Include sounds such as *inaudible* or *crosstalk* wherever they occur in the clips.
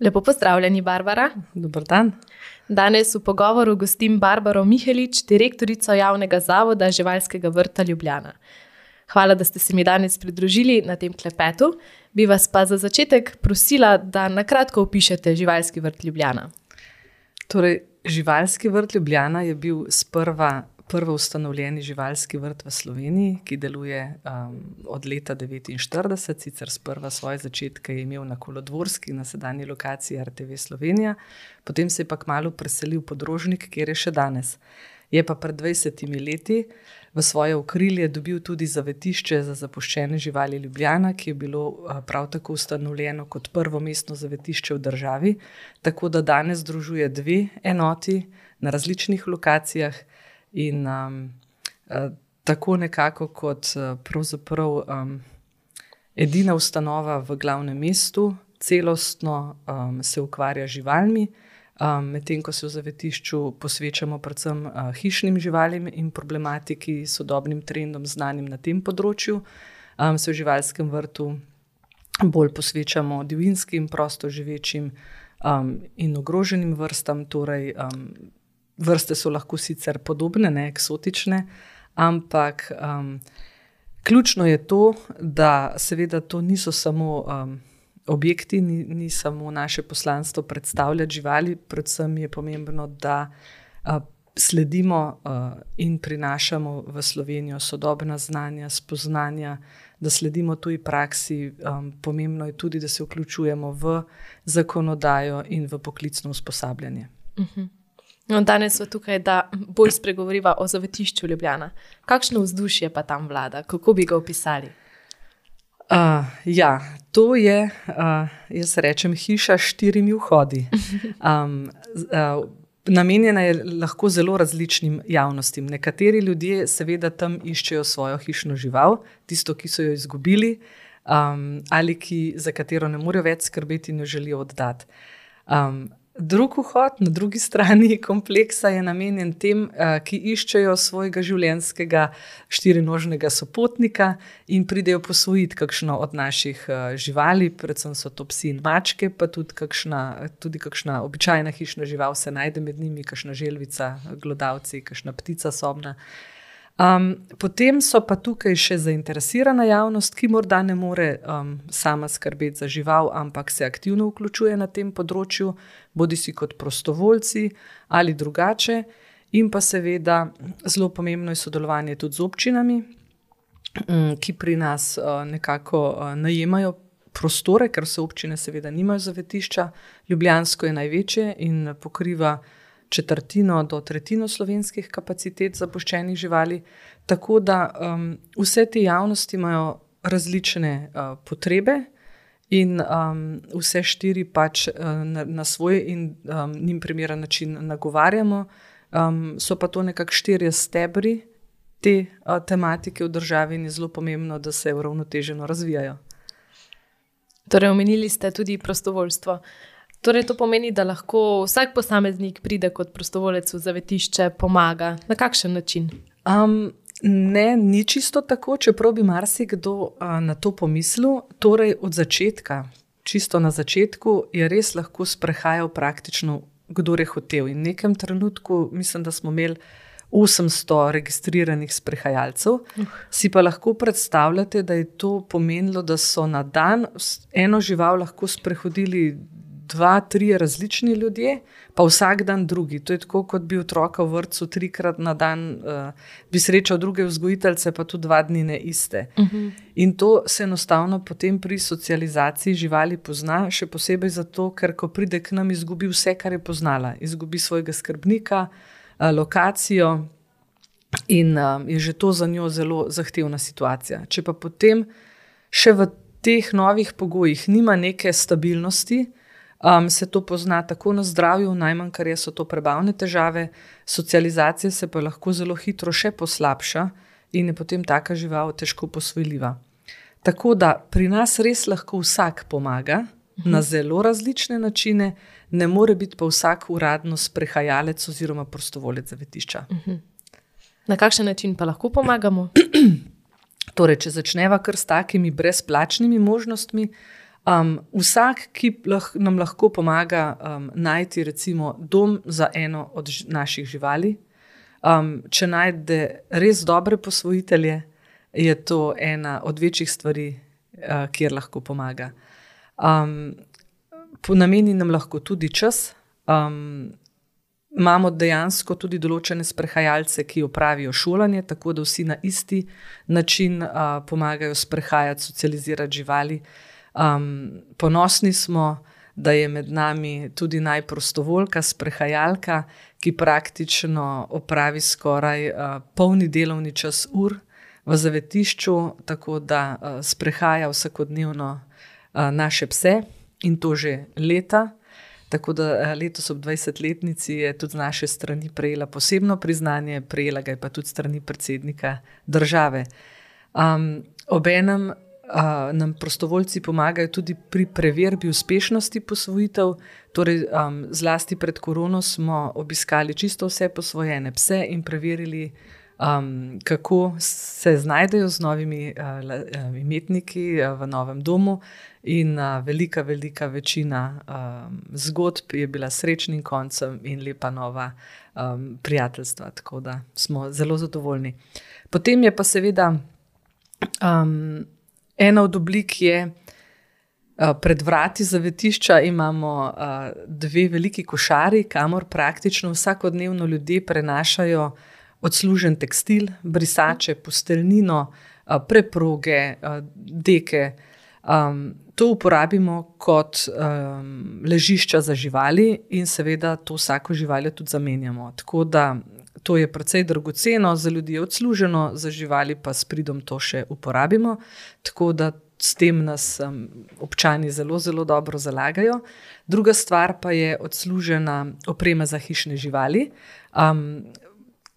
Lepo pozdravljeni, Barbara. Dobar dan. Danes v pogovoru gostim Barbaro Mihelič, direktorico javnega zavoda Živalskega vrta Ljubljana. Hvala, da ste se mi danes pridružili na tem klepetu. Bi vas pa za začetek prosila, da na kratko opišete Živalski vrt Ljubljana. Torej, Živalski vrt Ljubljana je bil sprva prvi ustanovljeni živalski vrt v Sloveniji, ki deluje um, od leta 1949, sicer sprva svoje začetke je imel na Kolodvorski, na sedanji lokaciji RTV Slovenija, potem se je pa kmalo preselil podrožnik, kjer je še danes. Je pa pred 20 leti v svoje okrilje dobil tudi zavetišče za zapuščene živali Ljubljana, ki je bilo prav tako ustanovljeno kot prvo mestno zavetišče v državi, tako da danes združuje dve enoti na različnih lokacijah. In um, uh, tako nekako kot uh, pravzaprav um, edina ustanova v glavnem mestu, celostno um, se ukvarja z živalmi, um, medtem ko se v zavetišču posvečamo predvsem uh, hišnim živalim in problematiki, sodobnim trendom, znanim na tem področju, um, se v živalskem vrtu bolj posvečamo divinskim, prosto živečim um, in ogroženim vrstam. Torej, um, vrste so lahko sicer podobne, ne eksotične, ampak um, ključno je to, da seveda to niso samo um, objekti, ni, ni samo naše poslanstvo predstavljati živali, predvsem je pomembno, da uh, sledimo uh, in prinašamo v Slovenijo sodobna znanja, spoznanja. Da sledimo tuji praksi, um, pomembno je tudi, da se vključujemo v zakonodajo in v poklicno usposabljanje. Uh mhm. -huh. No, danes smo tukaj, da bolj spregovoriva o zavetišču Ljubljana. Kakšno vzdušje pa tam vlada, kako bi ga opisali? Uh, ja, to je, uh, jaz rečem, hiša s štirimi vhodi. *laughs* Um, uh, namenjena je lahko zelo različnim javnostim. Nekateri ljudje, seveda, tam iščejo svojo hišno žival, tisto, ki so jo izgubili, um, ali ki, za katero ne morejo več skrbeti in jo želijo oddati. Um, Drugi vhod na drugi strani *laughs* kompleksa je namenjen tem, eh, ki iščejo svojega življenjskega štirinožnega sopotnika in pridejo posvojiti kakšno od naših eh, živali, predvsem so to psi in mačke, pa tudi kakšna, tudi kakšna običajna hišna žival se najde med njimi, kakšna želvica, glodavci, kakšna ptica sobna. Um, potem so pa tukaj še zainteresirana javnost, ki morda ne more um, sama skrbeti za žival, ampak se aktivno vključuje na tem področju, bodi si kot prostovoljci ali drugače. In pa seveda zelo pomembno je sodelovanje tudi z občinami, um, ki pri nas uh, nekako uh, najemajo prostore, ker se občine seveda nimajo zavetišča. Ljubljansko je največje in pokriva četrtino do tretjino slovenskih kapacitet zapuščenih živali. Tako da um, vse te javnosti imajo različne uh, potrebe. In um, vse štiri pač uh, na, na svoj in um, njim primeren način nagovarjamo, um, so pa to nekako štirje stebri te uh, tematike v državi, in je zelo pomembno, da se uravnoteženo razvijajo. Torej, omenili ste tudi prostovoljstvo. Uh, Torej, to pomeni, da lahko vsak posameznik pride kot prostovoljec v zavetišče, pomaga. Na kakšen način? Um, ne, ni čisto tako, čeprav bi marsikdo uh, na to pomislil. Torej, od začetka, čisto na začetku, je res lahko sprehajal praktično, kdo je hotel. In v nekem trenutku, mislim, da smo imeli. 800 registriranih sprehajalcev, uh. si pa lahko predstavljate, da je to pomenilo, da so na dan eno žival lahko sprehodili dva, tri različni ljudje, pa vsak dan drugi. To je tako, kot bi otroka v vrtu trikrat na dan, uh, bi srečal druge vzgojiteljce, pa tudi dva dni ne iste. Uh mhm. -huh. In to se enostavno potem pri socializaciji živali pozna, še posebej zato, ker ko pride k nam, izgubi vse, kar je poznala. Izgubi svojega skrbnika, uh, lokacijo. In um, je že to za njo zelo zahtevna situacija. Če pa potem še v teh novih pogojih nima neke stabilnosti, uh, Um, se to pozna tako na zdravju, najmanj kar je, so to prebavne težave, socializacija se pa lahko zelo hitro še poslabša in je potem taka žival težko posvojljiva. Tako da pri nas res lahko vsak pomaga mhm. na zelo različne načine, ne more biti pa vsak uradno sprehajalec oziroma prostovolec zavetišča. Mhm. Na kakšen način pa lahko pomagamo? *clears throat* torej, če začneva kar s takimi brezplačnimi možnostmi. Um, vsak, ki lah, nam lahko pomaga um, najti, recimo, dom za eno od ž, naših živali, um, če najde res dobre posvojitelje, je to ena od večjih stvari, uh, kjer lahko pomaga. Um, nameni nam lahko tudi čas. Um, imamo dejansko tudi določene sprehajalce, ki opravijo šolanje, tako da vsi na isti način uh, pomagajo sprehajati, socializirati živali. Um, ponosni smo, da je med nami tudi najprostovoljka, sprehajalka, ki praktično opravi skoraj uh, polni delovni čas ur v zavetišču, tako da uh, sprehaja vsakodnevno uh, naše pse in to že leta. Tako da letos ob 20-letnici je tudi z naše strani prejela posebno priznanje, prejela ga je pa tudi strani predsednika države. Um, Obenem uh, nam prostovoljci pomagajo tudi pri preverbi uspešnosti posvojitev. Torej, um, zlasti pred korono smo obiskali čisto vse posvojene pse in preverili, um, kako se znajdejo z novimi uh, imetniki uh, v novem domu. In uh, velika, velika večina um, zgodb je bila srečnim koncem in lepa nova um, prijateljstva. Tako da smo zelo zadovoljni. Potem je pa seveda um, ena od oblik, je pred vrati zavetišča imamo dve veliki košari, kamor praktično vsakodnevno ljudje prenašajo odslužen tekstil, brisače, posteljnino, preproge, deke. To uporabimo kot um, ležišča za živali, in seveda to vsako živaljo tudi zamenjamo. Tako da to je precej dragoceno, za ljudi je odsluženo, za živali pa s pridom to še uporabimo. Tako da s tem nas um, občani zelo, zelo dobro zalagajo. Druga stvar pa je odslužena oprema za hišne živali. Um,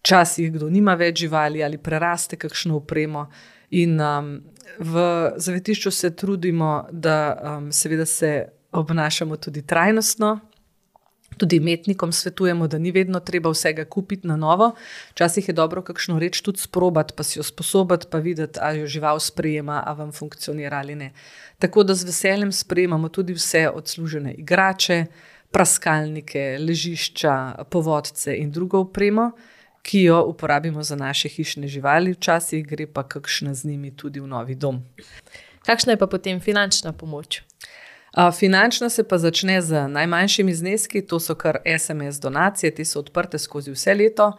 Včasih, kdo nima več živali ali preraste kakšno opremo, in um, v zavetišču se trudimo, da um, seveda se obnašamo tudi trajnostno. Tudi imetnikom svetujemo, da ni vedno treba vsega kupiti na novo. Včasih je dobro kakšno reč tudi sprobati, pa si jo sposobiti, pa videti, ali jo žival sprejema, ali vam funkcionira ali ne. Tako da z veseljem sprejemamo tudi vse odslužene igrače, praskalnike, ležišča, povodce in drugo opremo ki jo uporabimo za naše hišne živali, včasih gre pa kakšna z njimi tudi v novi dom. Kakšna je pa potem finančna pomoč? Finančna se pa začne z najmanjšimi zneski, to so kar SMS donacije, te so odprte skozi vse leto.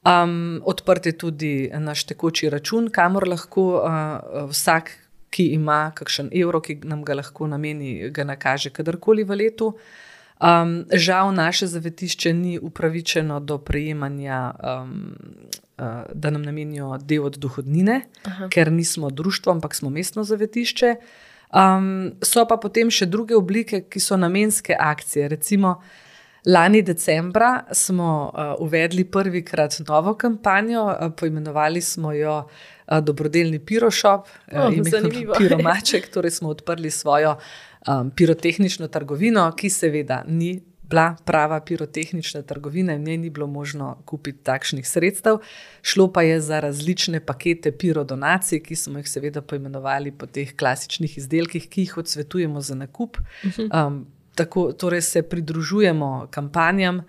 Um, odprt je tudi naš tekoči račun, kamor lahko uh, vsak, ki ima kakšen evro, ki nam ga lahko nameni, ga nakaže kadarkoli v letu. Uh, Um, žal naše zavetišče ni upravičeno do prejemanja, um, uh, da nam namenijo del od dohodnine, Aha. ker nismo društvo, ampak smo mestno zavetišče. Um, so pa potem še druge oblike, ki so namenske akcije. Recimo, lani decembra smo uh, uvedli prvikrat novo kampanjo, uh, poimenovali smo jo uh, Dobrodelni Pirošop, oh, uh, Piromaček, torej smo odprli svojo um, pirotehnično trgovino, ki seveda ni bila prava pirotehnična trgovina in njej ni bilo možno kupiti takšnih sredstev. Šlo pa je za različne pakete pirodonacij, ki smo jih seveda poimenovali po teh klasičnih izdelkih, ki jih odsvetujemo za nakup. Um, tako, torej se pridružujemo kampanjam,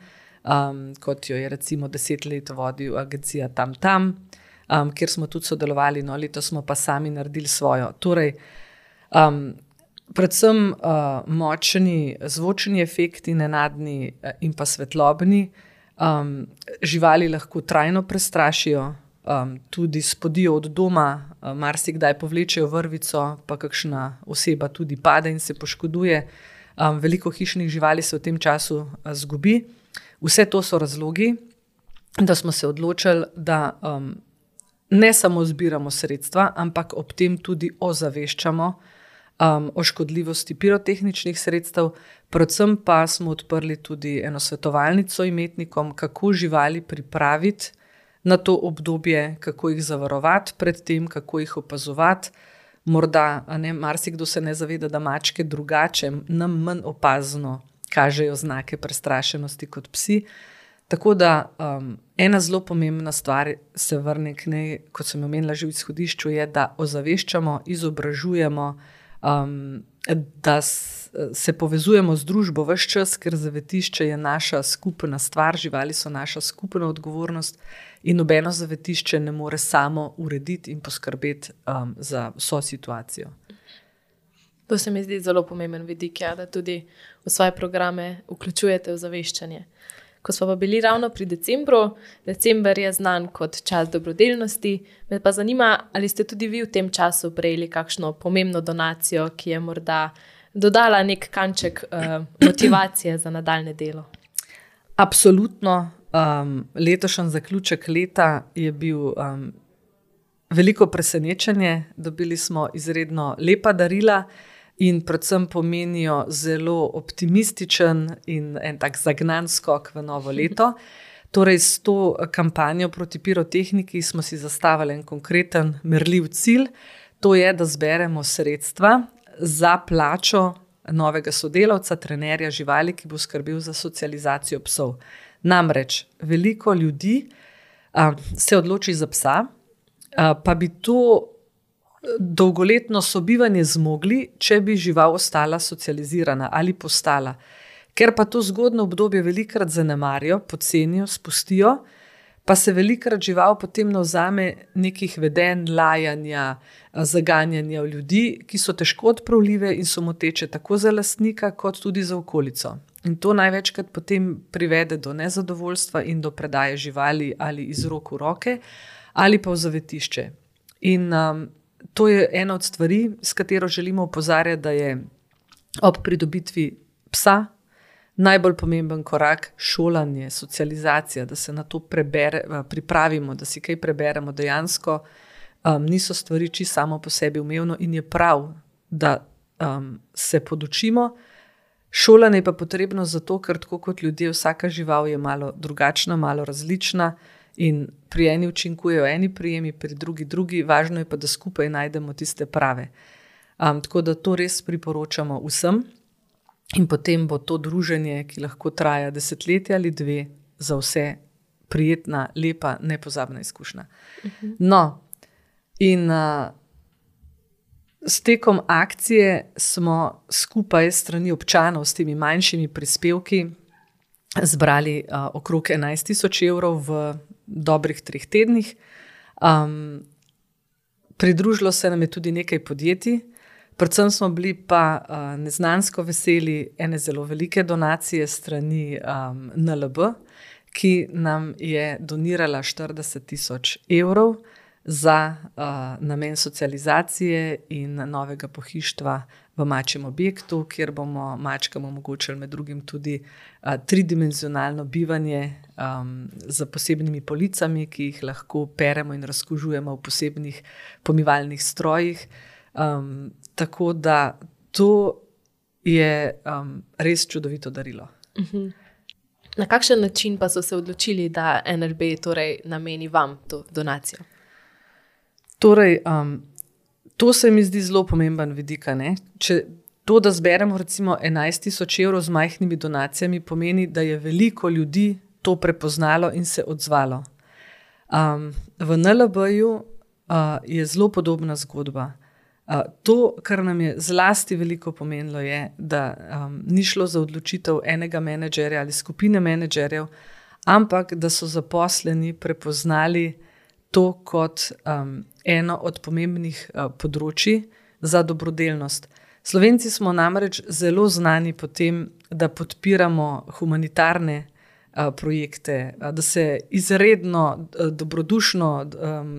um, kot jo je recimo deset let vodil agencija Tam Tam. Um, kjer smo tudi sodelovali, no, letos smo pa sami naredili svojo. Torej, um, predvsem uh, močni zvočni efekti, nenadni uh, in pa svetlobni, um, živali lahko trajno prestrašijo, um, tudi spodijo od doma, uh, marsikdaj povlečejo vrvico, pa kakšna oseba tudi pade in se poškoduje. Um, veliko hišnih živali se v tem času uh, zgubi. Vse to so razlogi, da smo se odločili, da um, ne samo zbiramo sredstva, ampak ob tem tudi ozaveščamo um, o škodljivosti pirotehničnih sredstev, predvsem pa smo odprli tudi eno svetovalnico imetnikom, kako živali pripraviti na to obdobje, kako jih zavarovati pred tem, kako jih opazovati. Morda, ne, marsikdo se ne zaveda, da mačke drugače, nam manj opazno kažejo znake prestrašenosti kot psi. Tako da um, ena zelo pomembna stvar se vrne k njej, kot sem omenila že v izhodišču, je, da ozaveščamo, izobražujemo, um, da se povezujemo z družbo vse čas, ker zavetišče je naša skupna stvar, živali so naša skupna odgovornost in nobeno zavetišče ne more samo urediti in poskrbeti um, za vso situacijo. To se mi zdi zelo pomemben vidik, ja, da tudi v svoje programe vključujete v zaveščanje. Ko smo pa bili ravno pri decembru, december je znan kot čas dobrodelnosti. Me pa zanima, ali ste tudi vi v tem času prejeli kakšno pomembno donacijo, ki je morda dodala nek kanček uh, motivacije za nadaljne delo. Absolutno. Um, letošnji zaključek leta je bil um, veliko presenečenje. Dobili smo izredno lepa darila in predvsem pomenijo zelo optimističen in en tak zagnan skok v novo *laughs* leto. Torej, s to kampanjo proti pirotehniki smo si zastavili en konkreten, merljiv cilj, to je, da zberemo sredstva za plačo novega sodelavca, trenerja živali, ki bo skrbel za socializacijo psov. Namreč veliko ljudi a, se odloči za psa, a, pa bi to dolgoletno sobivanje zmogli, če bi žival ostala socializirana ali postala. Ker pa to zgodno obdobje velikrat zanemarijo, pocenijo, spustijo, pa se velikrat žival potem navzame nekih vedenj, lajanja, zaganjanja v ljudi, ki so težko odpravljive in so moteče tako za lastnika, kot tudi za okolico. In to največkrat potem privede do nezadovoljstva in do predaje živali ali iz rok v roke, ali pa v zavetišče. In um, to je ena od stvari, s katero želimo opozarjati, da je ob pridobitvi psa najbolj pomemben korak šolanje, socializacija, da se na to prebere, pripravimo, da si kaj preberemo. Dejansko um, niso stvari čisto samo po sebi umevno in je prav, da um, se podučimo. Šolanje je pa potrebno zato, ker tako kot ljudje, vsaka žival je malo drugačna, malo različna. In pri eni učinkujejo eni prijemi, pri drugi drugi, važno je pa, da skupaj najdemo tiste prave. Um, tako da to res priporočamo vsem. In potem bo to druženje, ki lahko traja desetletje ali dve, za vse prijetna, lepa, nepozabna izkušnja. No, in uh, s tekom akcije smo skupaj s strani občanov, s temi manjšimi prispevki, zbrali uh, okrog 11.000 evrov v dobrih treh tednih. Um, pridružilo se nam je tudi nekaj podjetij. Predvsem smo bili pa uh, neznansko veseli ene zelo velike donacije strani um, NLB, ki nam je donirala 40 tisoč evrov za uh, namen socializacije in novega pohištva v mačjem objektu, kjer bomo mačkam omogočili med drugim tudi uh, tridimenzionalno bivanje um, z posebnimi policami, ki jih lahko peremo in razkužujemo v posebnih pomivalnih strojih. Um, tako da to je um, res čudovito darilo. Uh mhm. -huh. Na kakšen način pa so se odločili, da NLB torej nameni vam to donacijo? Torej, um, to se mi zdi zelo pomemben vidik. Če to, da zberemo recimo 11.000 evrov z majhnimi donacijami, pomeni, da je veliko ljudi to prepoznalo in se odzvalo. Um, v NLB-ju uh, je zelo podobna zgodba to, kar nam je zlasti veliko pomenilo, je, da um, ni šlo za odločitev enega menedžerja ali skupine menedžerjev, ampak da so zaposleni prepoznali to kot um, eno od pomembnih uh, področji za dobrodelnost. Slovenci smo namreč zelo znani po tem, da podpiramo humanitarne projekte, da se izredno dobrodušno,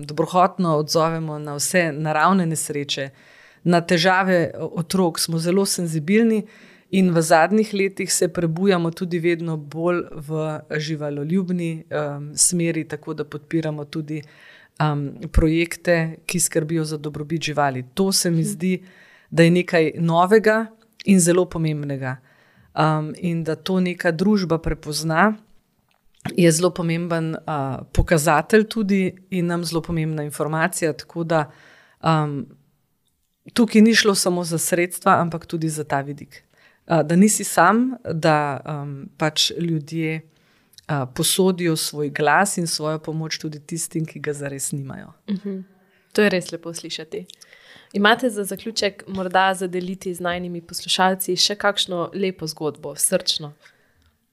dobrohotno odzovemo na vse naravne nesreče, na težave otrok, smo zelo senzibilni. In v zadnjih letih se prebujamo tudi vedno bolj v živaloljubni um, smeri, tako da podpiramo tudi um, projekte, ki skrbijo za dobrobit živali. To se mi zdi, da je nekaj novega in zelo pomembnega. Um, in da to neka družba prepozna, je zelo pomemben uh, pokazatelj, tudi in nam zelo pomembna informacija. Tako da um, tukaj ni šlo samo za sredstva, ampak tudi za ta vidik. Uh, da nisi sam, da um, pač ljudje uh, posodijo svoj glas in svojo pomoč tudi tistim, ki ga zares nimajo. Uh mhm. -huh. To je res lepo slišati. Imate za zaključek morda zadeliti z najnimi poslušalci še kakšno lepo zgodbo, srčno?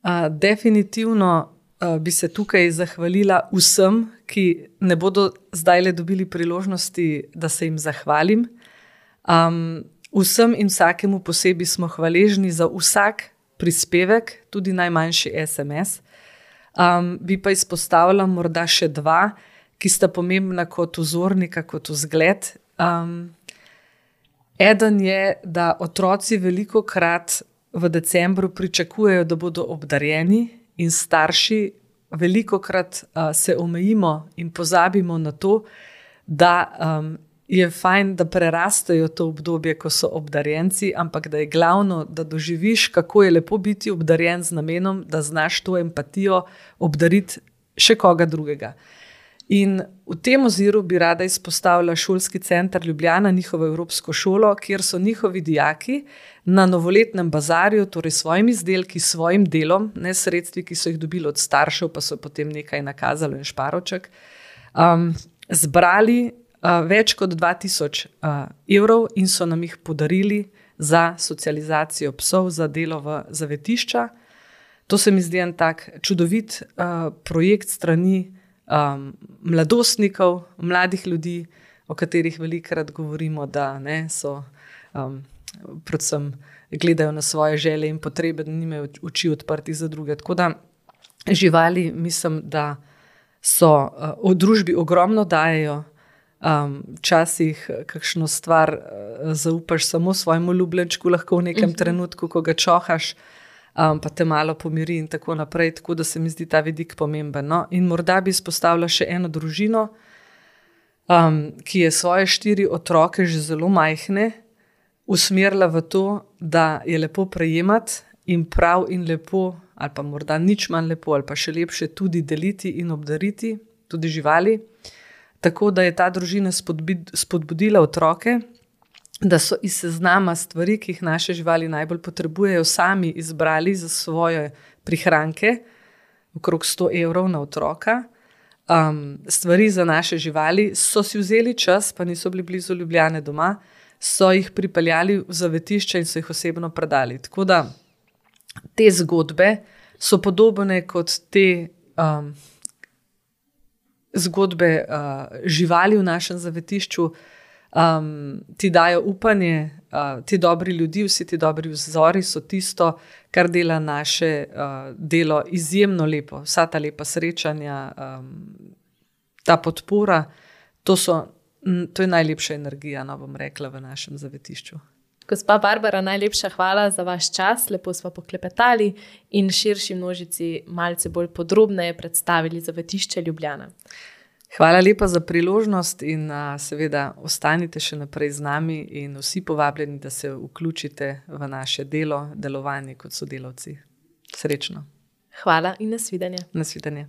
Uh, definitivno uh, bi se tukaj zahvalila vsem, ki ne bodo zdaj le dobili priložnosti, da se jim zahvalim. Um, vsem in vsakemu posebej smo hvaležni za vsak prispevek, tudi najmanjši SMS. Um, bi pa izpostavila morda še dva, ki sta pomembna kot vzornika, kot vzgled. Um, eden je, da otroci veliko krat v decembru pričakujejo, da bodo obdarjeni, in starši veliko krat uh, se omejimo in pozabimo na to, da um, je fajn, da prerastejo to obdobje, ko so obdarjenci, ampak da je glavno, da doživiš, kako je lepo biti obdarjen z namenom, da znaš to empatijo obdariti še koga drugega. In v tem oziru bi rada izpostavila šolski center Ljubljana, njihovo evropsko šolo, kjer so njihovi dijaki na novoletnem bazarju, torej s svojimi izdelki, svojim delom, ne sredstvi, ki so jih dobili od staršev, pa so potem nekaj nakazali in šparoček, um, zbrali uh, več kot 2000 uh, evrov in so nam jih podarili za socializacijo psov, za delo v zavetišča. To se mi zdi en tak čudovit uh, projekt strani um, mladostnikov, mladih ljudi, o katerih velikokrat govorimo, da ne, so, um, predvsem gledajo na svoje želje in potrebe, da nimajo oči odprti za druge. Tako da živali, mislim, da so uh, v družbi ogromno dajo. Um, včasih um, kakšno stvar uh, zaupaš samo svojemu ljubljenčku, lahko v nekem uh mhm. -huh. trenutku, ko ga čohaš, um, pa te malo pomiri in tako naprej. Tako da se mi zdi ta vidik pomemben. No? In morda bi izpostavila še eno družino, um, ki je svoje štiri otroke, že zelo majhne, usmerila v to, da je lepo prejemati in prav in lepo, ali pa morda nič manj lepo, ali pa še lepše tudi deliti in obdariti, tudi živali. Tako da je ta družina spodbudila otroke, da so iz seznama stvari, ki jih naše živali najbolj potrebujejo, sami izbrali za svoje prihranke, okrog 100 evrov na otroka. Um, stvari za naše živali so si vzeli čas, pa niso bili blizu Ljubljane doma, so jih pripeljali v zavetišče in so jih osebno predali. Tako da te zgodbe so podobne kot te um, zgodbe uh, živali v našem zavetišču um, ti dajo upanje, uh, ti dobri ljudje, vsi ti dobri vzori so tisto, kar dela naše uh, delo izjemno lepo. Vsa ta lepa srečanja, um, ta podpora, to, so, m, to je najlepša energija, no bom rekla, v našem zavetišču. Gospa Barbara, najlepša hvala za vaš čas, lepo smo poklepetali in širši množici malce bolj podrobneje predstavili zavetišče Ljubljana. Hvala lepa za priložnost in a, seveda ostanite še naprej z nami in vsi povabljeni, da se vključite v naše delo, delovanje kot sodelavci. Srečno. Hvala in nasvidenje. Nasvidenje.